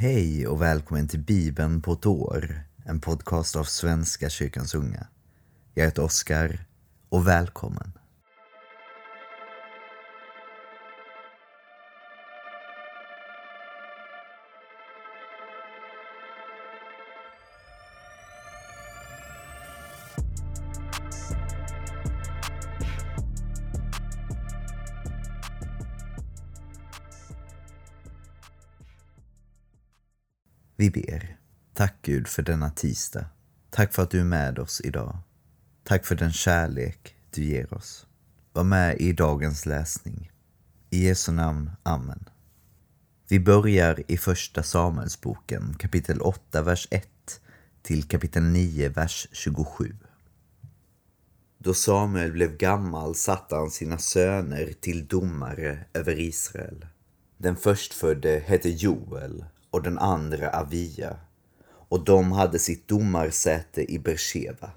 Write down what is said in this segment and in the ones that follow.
Hej och välkommen till Bibeln på ett år, en podcast av Svenska kyrkans unga. Jag heter Oskar och välkommen. Vi ber. Tack Gud för denna tisdag. Tack för att du är med oss idag. Tack för den kärlek du ger oss. Var med i dagens läsning. I Jesu namn. Amen. Vi börjar i Första Samuelsboken kapitel 8, vers 1 till kapitel 9, vers 27. Då Samuel blev gammal satte han sina söner till domare över Israel. Den förstfödde hette Joel och den andra Avia och de hade sitt domarsäte i Bersheva.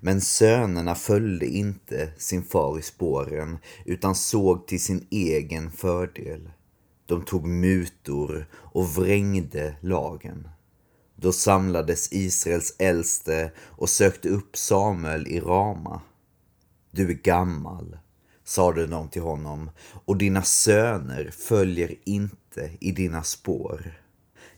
Men sönerna följde inte sin far i spåren utan såg till sin egen fördel. De tog mutor och vrängde lagen. Då samlades Israels äldste och sökte upp Samuel i Rama. Du är gammal, sade de till honom, och dina söner följer inte i dina spår.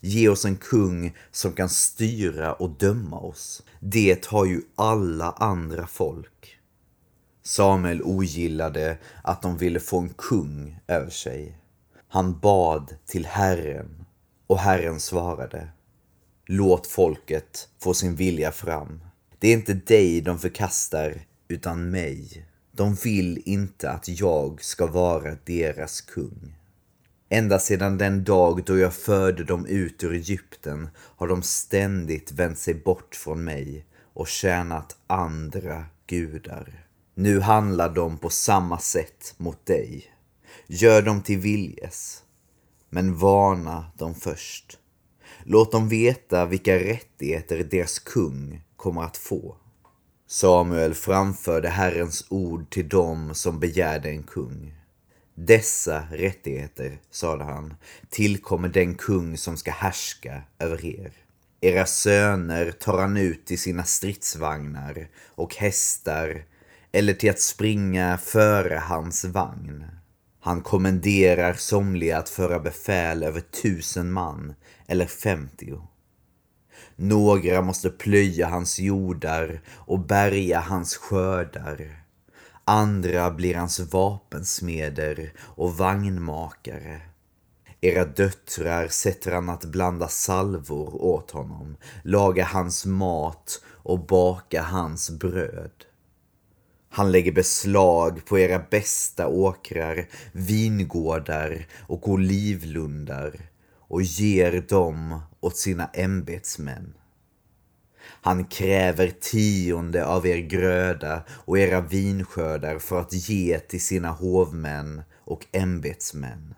Ge oss en kung som kan styra och döma oss. Det har ju alla andra folk. Samuel ogillade att de ville få en kung över sig. Han bad till Herren och Herren svarade. Låt folket få sin vilja fram. Det är inte dig de förkastar, utan mig. De vill inte att jag ska vara deras kung. Ända sedan den dag då jag förde dem ut ur Egypten har de ständigt vänt sig bort från mig och tjänat andra gudar. Nu handlar de på samma sätt mot dig. Gör dem till viljes, men varna dem först. Låt dem veta vilka rättigheter deras kung kommer att få. Samuel framförde Herrens ord till dem som begärde en kung. Dessa rättigheter, sade han, tillkommer den kung som ska härska över er. Era söner tar han ut till sina stridsvagnar och hästar eller till att springa före hans vagn. Han kommenderar somliga att föra befäl över tusen man eller femtio. Några måste plöja hans jordar och bärga hans skördar. Andra blir hans vapensmeder och vagnmakare. Era döttrar sätter han att blanda salvor åt honom, laga hans mat och baka hans bröd. Han lägger beslag på era bästa åkrar, vingårdar och olivlundar och ger dem åt sina ämbetsmän. Han kräver tionde av er gröda och era vinskördar för att ge till sina hovmän och ämbetsmän.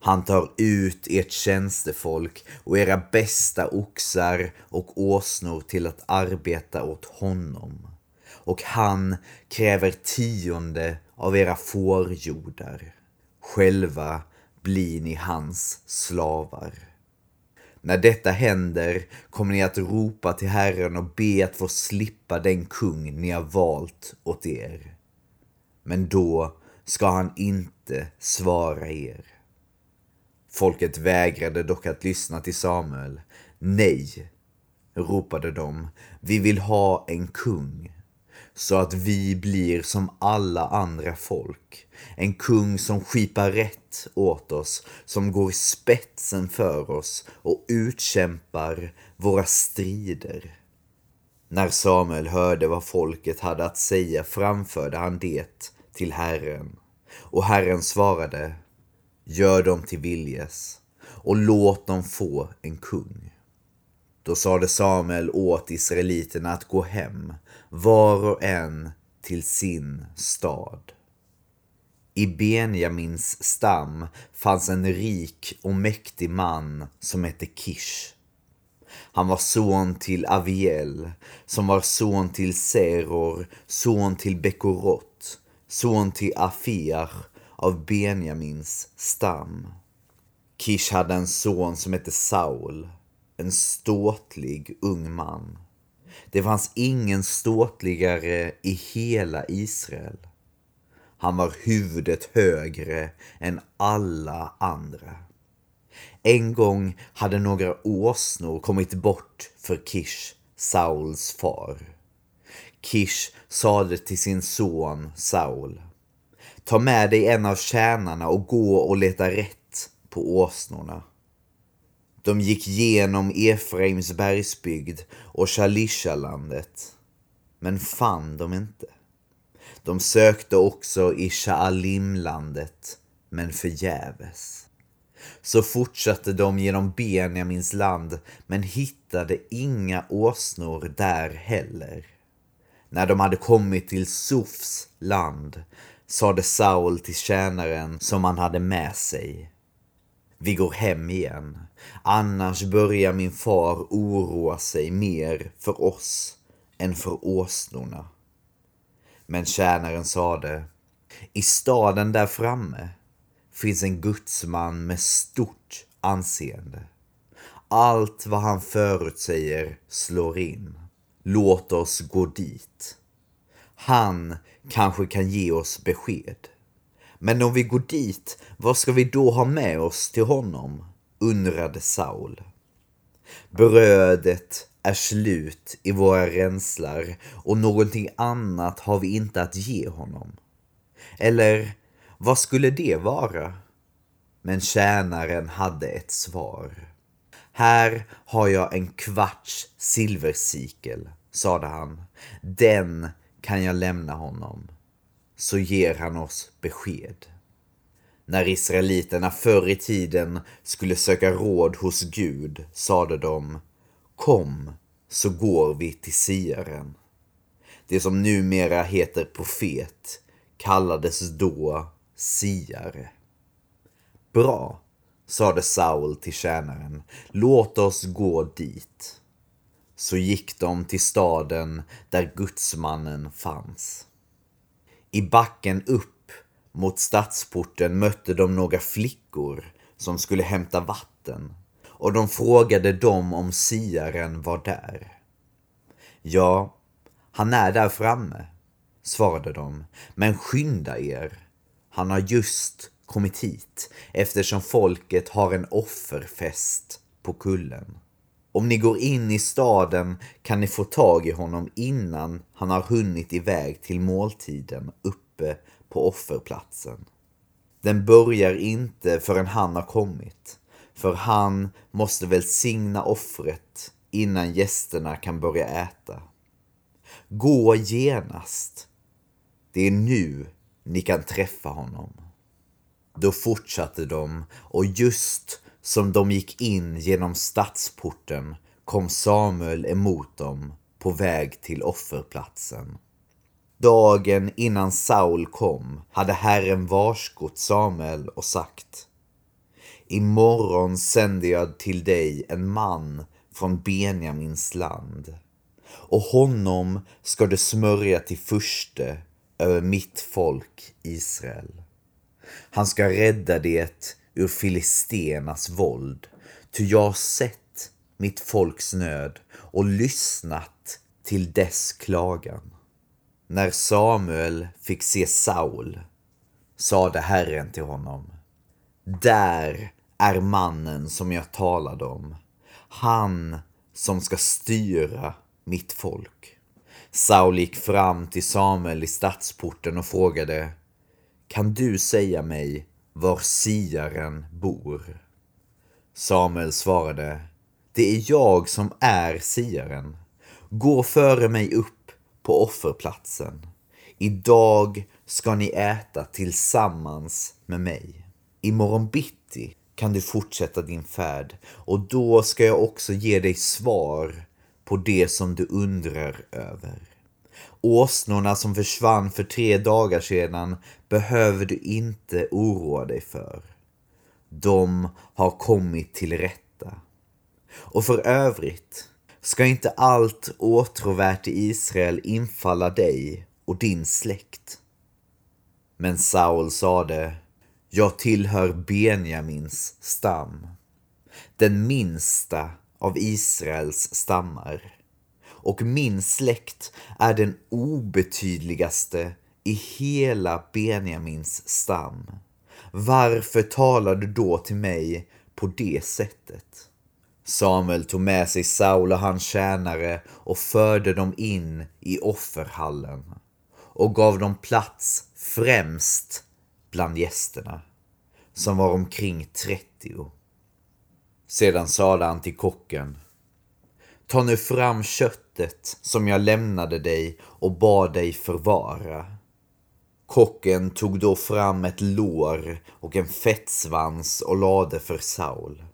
Han tar ut ert tjänstefolk och era bästa oxar och åsnor till att arbeta åt honom. Och han kräver tionde av era fårjordar. Själva blir ni hans slavar. När detta händer kommer ni att ropa till Herren och be att få slippa den kung ni har valt åt er. Men då ska han inte svara er. Folket vägrade dock att lyssna till Samuel. Nej, ropade de, vi vill ha en kung så att vi blir som alla andra folk. En kung som skipar rätt åt oss, som går i spetsen för oss och utkämpar våra strider. När Samuel hörde vad folket hade att säga framförde han det till Herren. Och Herren svarade, gör dem till viljes och låt dem få en kung. Då sade Samuel åt israeliterna att gå hem, var och en till sin stad. I Benjamins stam fanns en rik och mäktig man som hette Kish. Han var son till Aviel, som var son till Seror, son till Bekorot, son till Afiar av Benjamins stam. Kish hade en son som hette Saul, en ståtlig ung man. Det fanns ingen ståtligare i hela Israel. Han var huvudet högre än alla andra. En gång hade några åsnor kommit bort för Kish, Sauls far. Kish sade till sin son Saul. Ta med dig en av tjänarna och gå och leta rätt på åsnorna. De gick genom Efraims bergsbygd och Shalishalandet, men fann dem inte. De sökte också i Shaalimlandet, men förgäves. Så fortsatte de genom Benjamins land, men hittade inga åsnor där heller. När de hade kommit till Sofs land sade Saul till tjänaren som han hade med sig. Vi går hem igen. Annars börjar min far oroa sig mer för oss än för åsnorna. Men tjänaren sade, i staden där framme finns en gudsman med stort anseende. Allt vad han förutsäger slår in. Låt oss gå dit. Han kanske kan ge oss besked. Men om vi går dit, vad ska vi då ha med oss till honom? undrade Saul. Brödet är slut i våra ränslar och någonting annat har vi inte att ge honom. Eller vad skulle det vara? Men tjänaren hade ett svar. Här har jag en kvarts silversikel, sade han. Den kan jag lämna honom. Så ger han oss besked. När israeliterna förr i tiden skulle söka råd hos Gud sade de Kom så går vi till siaren. Det som numera heter profet kallades då siare. Bra, sade Saul till tjänaren. Låt oss gå dit. Så gick de till staden där gudsmannen fanns. I backen upp mot stadsporten mötte de några flickor som skulle hämta vatten och de frågade dem om siaren var där. Ja, han är där framme, svarade de, men skynda er. Han har just kommit hit eftersom folket har en offerfest på kullen. Om ni går in i staden kan ni få tag i honom innan han har hunnit iväg till måltiden uppe på offerplatsen. Den börjar inte förrän han har kommit, för han måste välsigna offret innan gästerna kan börja äta. Gå genast. Det är nu ni kan träffa honom. Då fortsatte de och just som de gick in genom stadsporten kom Samuel emot dem på väg till offerplatsen. Dagen innan Saul kom hade Herren varskott Samuel och sagt Imorgon sänder jag till dig en man från Benjamins land och honom ska du smörja till furste över mitt folk Israel. Han ska rädda det ur filistenas våld, ty jag har sett mitt folks nöd och lyssnat till dess klagan. När Samuel fick se Saul sade Herren till honom Där är mannen som jag talade om. Han som ska styra mitt folk. Saul gick fram till Samuel i stadsporten och frågade Kan du säga mig var siaren bor? Samuel svarade Det är jag som är siaren. Gå före mig upp på offerplatsen. Idag ska ni äta tillsammans med mig. Imorgon bitti kan du fortsätta din färd och då ska jag också ge dig svar på det som du undrar över. Åsnorna som försvann för tre dagar sedan behöver du inte oroa dig för. De har kommit till rätta. Och för övrigt ska inte allt åtråvärt i Israel infalla dig och din släkt. Men Saul sade, Jag tillhör Benjamins stam, den minsta av Israels stammar. Och min släkt är den obetydligaste i hela Benjamins stam. Varför talar du då till mig på det sättet? Samuel tog med sig Saul och hans tjänare och förde dem in i offerhallen och gav dem plats främst bland gästerna, som var omkring 30. Sedan sade han till kocken Ta nu fram köttet som jag lämnade dig och bad dig förvara. Kocken tog då fram ett lår och en fettsvans och lade för Saul.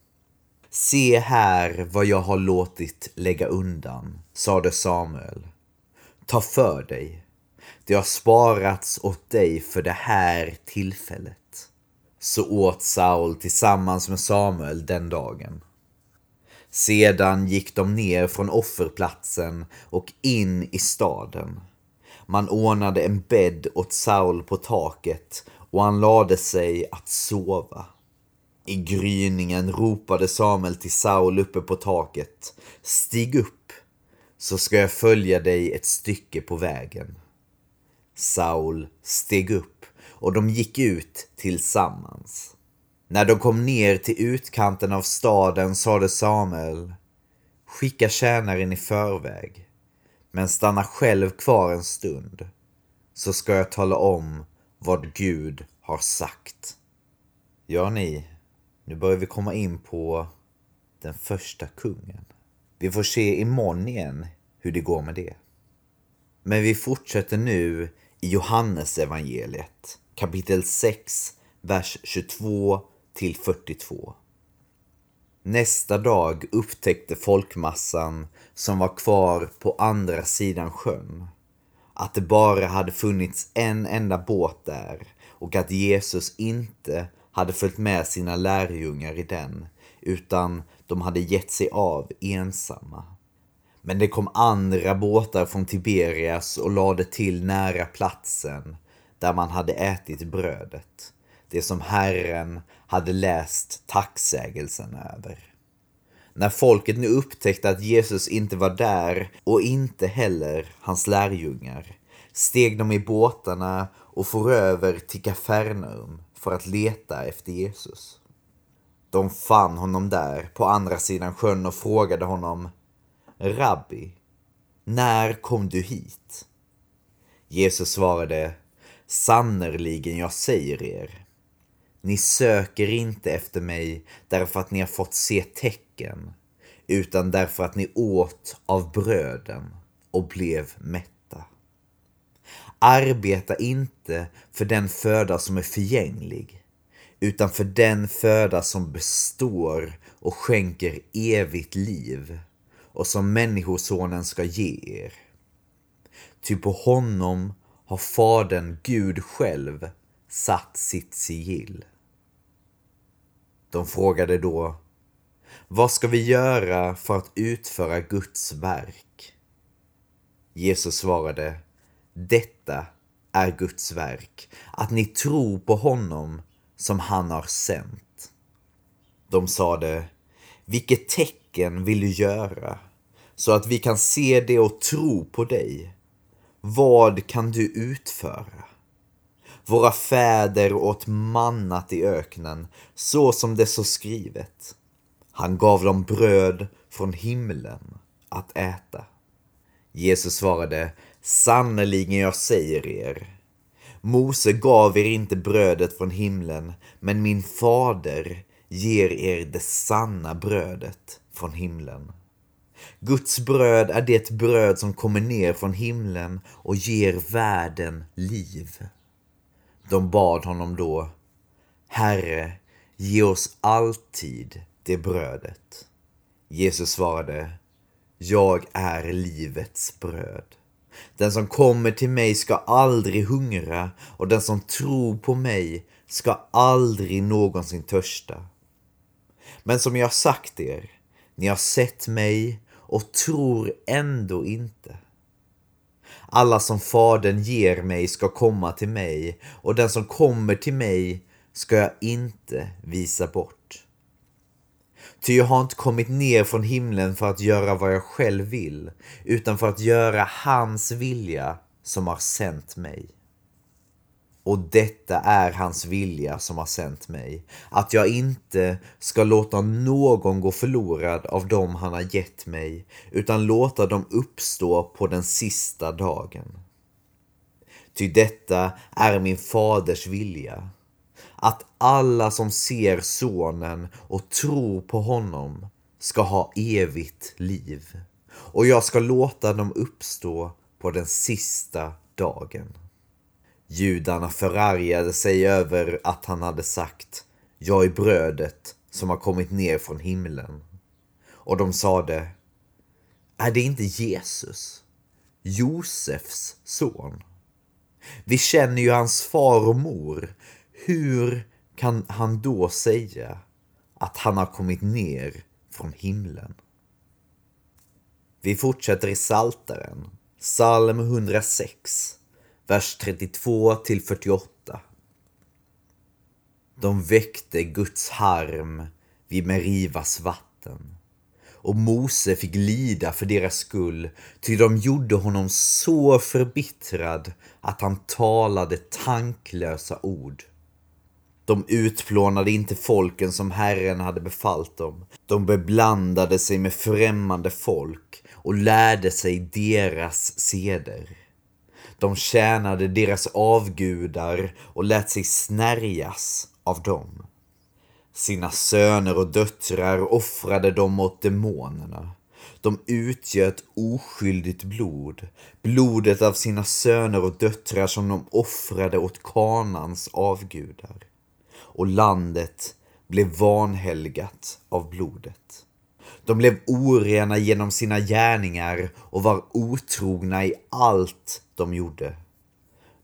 Se här vad jag har låtit lägga undan, sade Samuel. Ta för dig. Det har sparats åt dig för det här tillfället. Så åt Saul tillsammans med Samuel den dagen. Sedan gick de ner från offerplatsen och in i staden. Man ordnade en bädd åt Saul på taket och han lade sig att sova. I gryningen ropade Samuel till Saul uppe på taket. Stig upp, så ska jag följa dig ett stycke på vägen. Saul steg upp och de gick ut tillsammans. När de kom ner till utkanten av staden sade Samuel Skicka tjänaren i förväg, men stanna själv kvar en stund, så ska jag tala om vad Gud har sagt. Ja, ni, nu börjar vi komma in på den första kungen. Vi får se imorgon igen hur det går med det. Men vi fortsätter nu i Johannes evangeliet kapitel 6, vers 22 till 42. Nästa dag upptäckte folkmassan som var kvar på andra sidan sjön att det bara hade funnits en enda båt där och att Jesus inte hade följt med sina lärjungar i den, utan de hade gett sig av ensamma. Men det kom andra båtar från Tiberias och lade till nära platsen där man hade ätit brödet, det som Herren hade läst tacksägelsen över. När folket nu upptäckte att Jesus inte var där och inte heller hans lärjungar steg de i båtarna och for över till Kafarnaum för att leta efter Jesus. De fann honom där på andra sidan sjön och frågade honom Rabbi, när kom du hit? Jesus svarade Sannerligen, jag säger er. Ni söker inte efter mig därför att ni har fått se tecken, utan därför att ni åt av bröden och blev mätta. Arbeta inte för den föda som är förgänglig, utan för den föda som består och skänker evigt liv och som Människosonen ska ge er. Ty på honom har Fadern Gud själv satt sitt sigill. De frågade då, vad ska vi göra för att utföra Guds verk? Jesus svarade, detta är Guds verk, att ni tror på honom som han har sänt. De sade, vilket tecken vill du göra så att vi kan se det och tro på dig? Vad kan du utföra? Våra fäder åt mannat i öknen, så som det så skrivet. Han gav dem bröd från himlen att äta. Jesus svarade, Sannerligen jag säger er, Mose gav er inte brödet från himlen, men min fader ger er det sanna brödet från himlen. Guds bröd är det bröd som kommer ner från himlen och ger världen liv. De bad honom då, Herre, ge oss alltid det brödet. Jesus svarade, Jag är livets bröd. Den som kommer till mig ska aldrig hungra och den som tror på mig ska aldrig någonsin törsta. Men som jag sagt er, ni har sett mig och tror ändå inte. Alla som Fadern ger mig ska komma till mig och den som kommer till mig ska jag inte visa bort. Ty jag har inte kommit ner från himlen för att göra vad jag själv vill, utan för att göra hans vilja som har sänt mig. Och detta är hans vilja som har sänt mig, att jag inte ska låta någon gå förlorad av dem han har gett mig, utan låta dem uppstå på den sista dagen. Ty detta är min faders vilja, att alla som ser sonen och tror på honom ska ha evigt liv. Och jag ska låta dem uppstå på den sista dagen. Judarna förargade sig över att han hade sagt Jag är brödet som har kommit ner från himlen. Och de sade Är det inte Jesus, Josefs son? Vi känner ju hans far och mor. Hur kan han då säga att han har kommit ner från himlen? Vi fortsätter i Salteren, psalm 106, vers 32 till 48. De väckte Guds harm vid Merivas vatten och Mose fick lida för deras skull, ty de gjorde honom så förbittrad att han talade tanklösa ord. De utplånade inte folken som Herren hade befallt dem. De beblandade sig med främmande folk och lärde sig deras seder. De tjänade deras avgudar och lät sig snärjas av dem. Sina söner och döttrar offrade de åt demonerna. De utgöt oskyldigt blod, blodet av sina söner och döttrar som de offrade åt kanans avgudar. Och landet blev vanhelgat av blodet. De blev orena genom sina gärningar och var otrogna i allt de gjorde.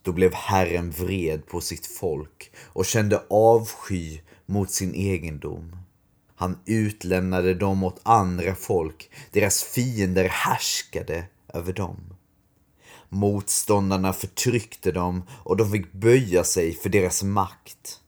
Då blev Herren vred på sitt folk och kände avsky mot sin egendom. Han utlämnade dem åt andra folk, deras fiender härskade över dem. Motståndarna förtryckte dem och de fick böja sig för deras makt.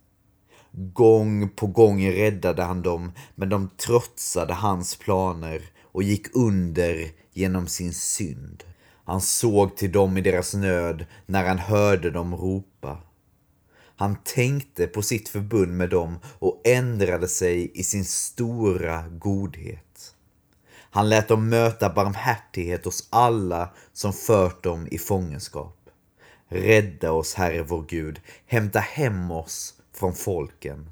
Gång på gång räddade han dem, men de trotsade hans planer och gick under genom sin synd. Han såg till dem i deras nöd när han hörde dem ropa. Han tänkte på sitt förbund med dem och ändrade sig i sin stora godhet. Han lät dem möta barmhärtighet hos alla som fört dem i fångenskap. Rädda oss, Herre vår Gud, hämta hem oss från folken,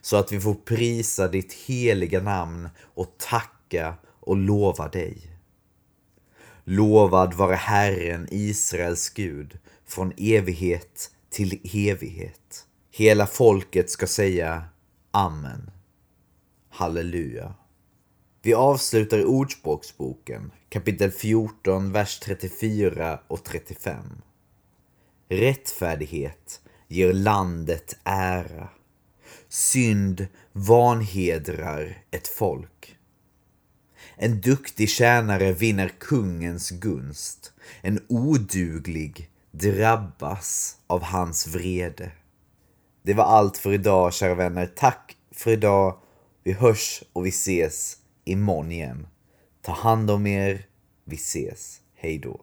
så att vi får prisa ditt heliga namn och tacka och lova dig. Lovad vare Herren, Israels Gud, från evighet till evighet. Hela folket ska säga Amen. Halleluja. Vi avslutar Ordspråksboken, kapitel 14, vers 34 och 35. Rättfärdighet ger landet ära. Synd vanhedrar ett folk. En duktig tjänare vinner kungens gunst. En oduglig drabbas av hans vrede. Det var allt för idag, kära vänner. Tack för idag. Vi hörs och vi ses imorgon igen. Ta hand om er. Vi ses. Hej då.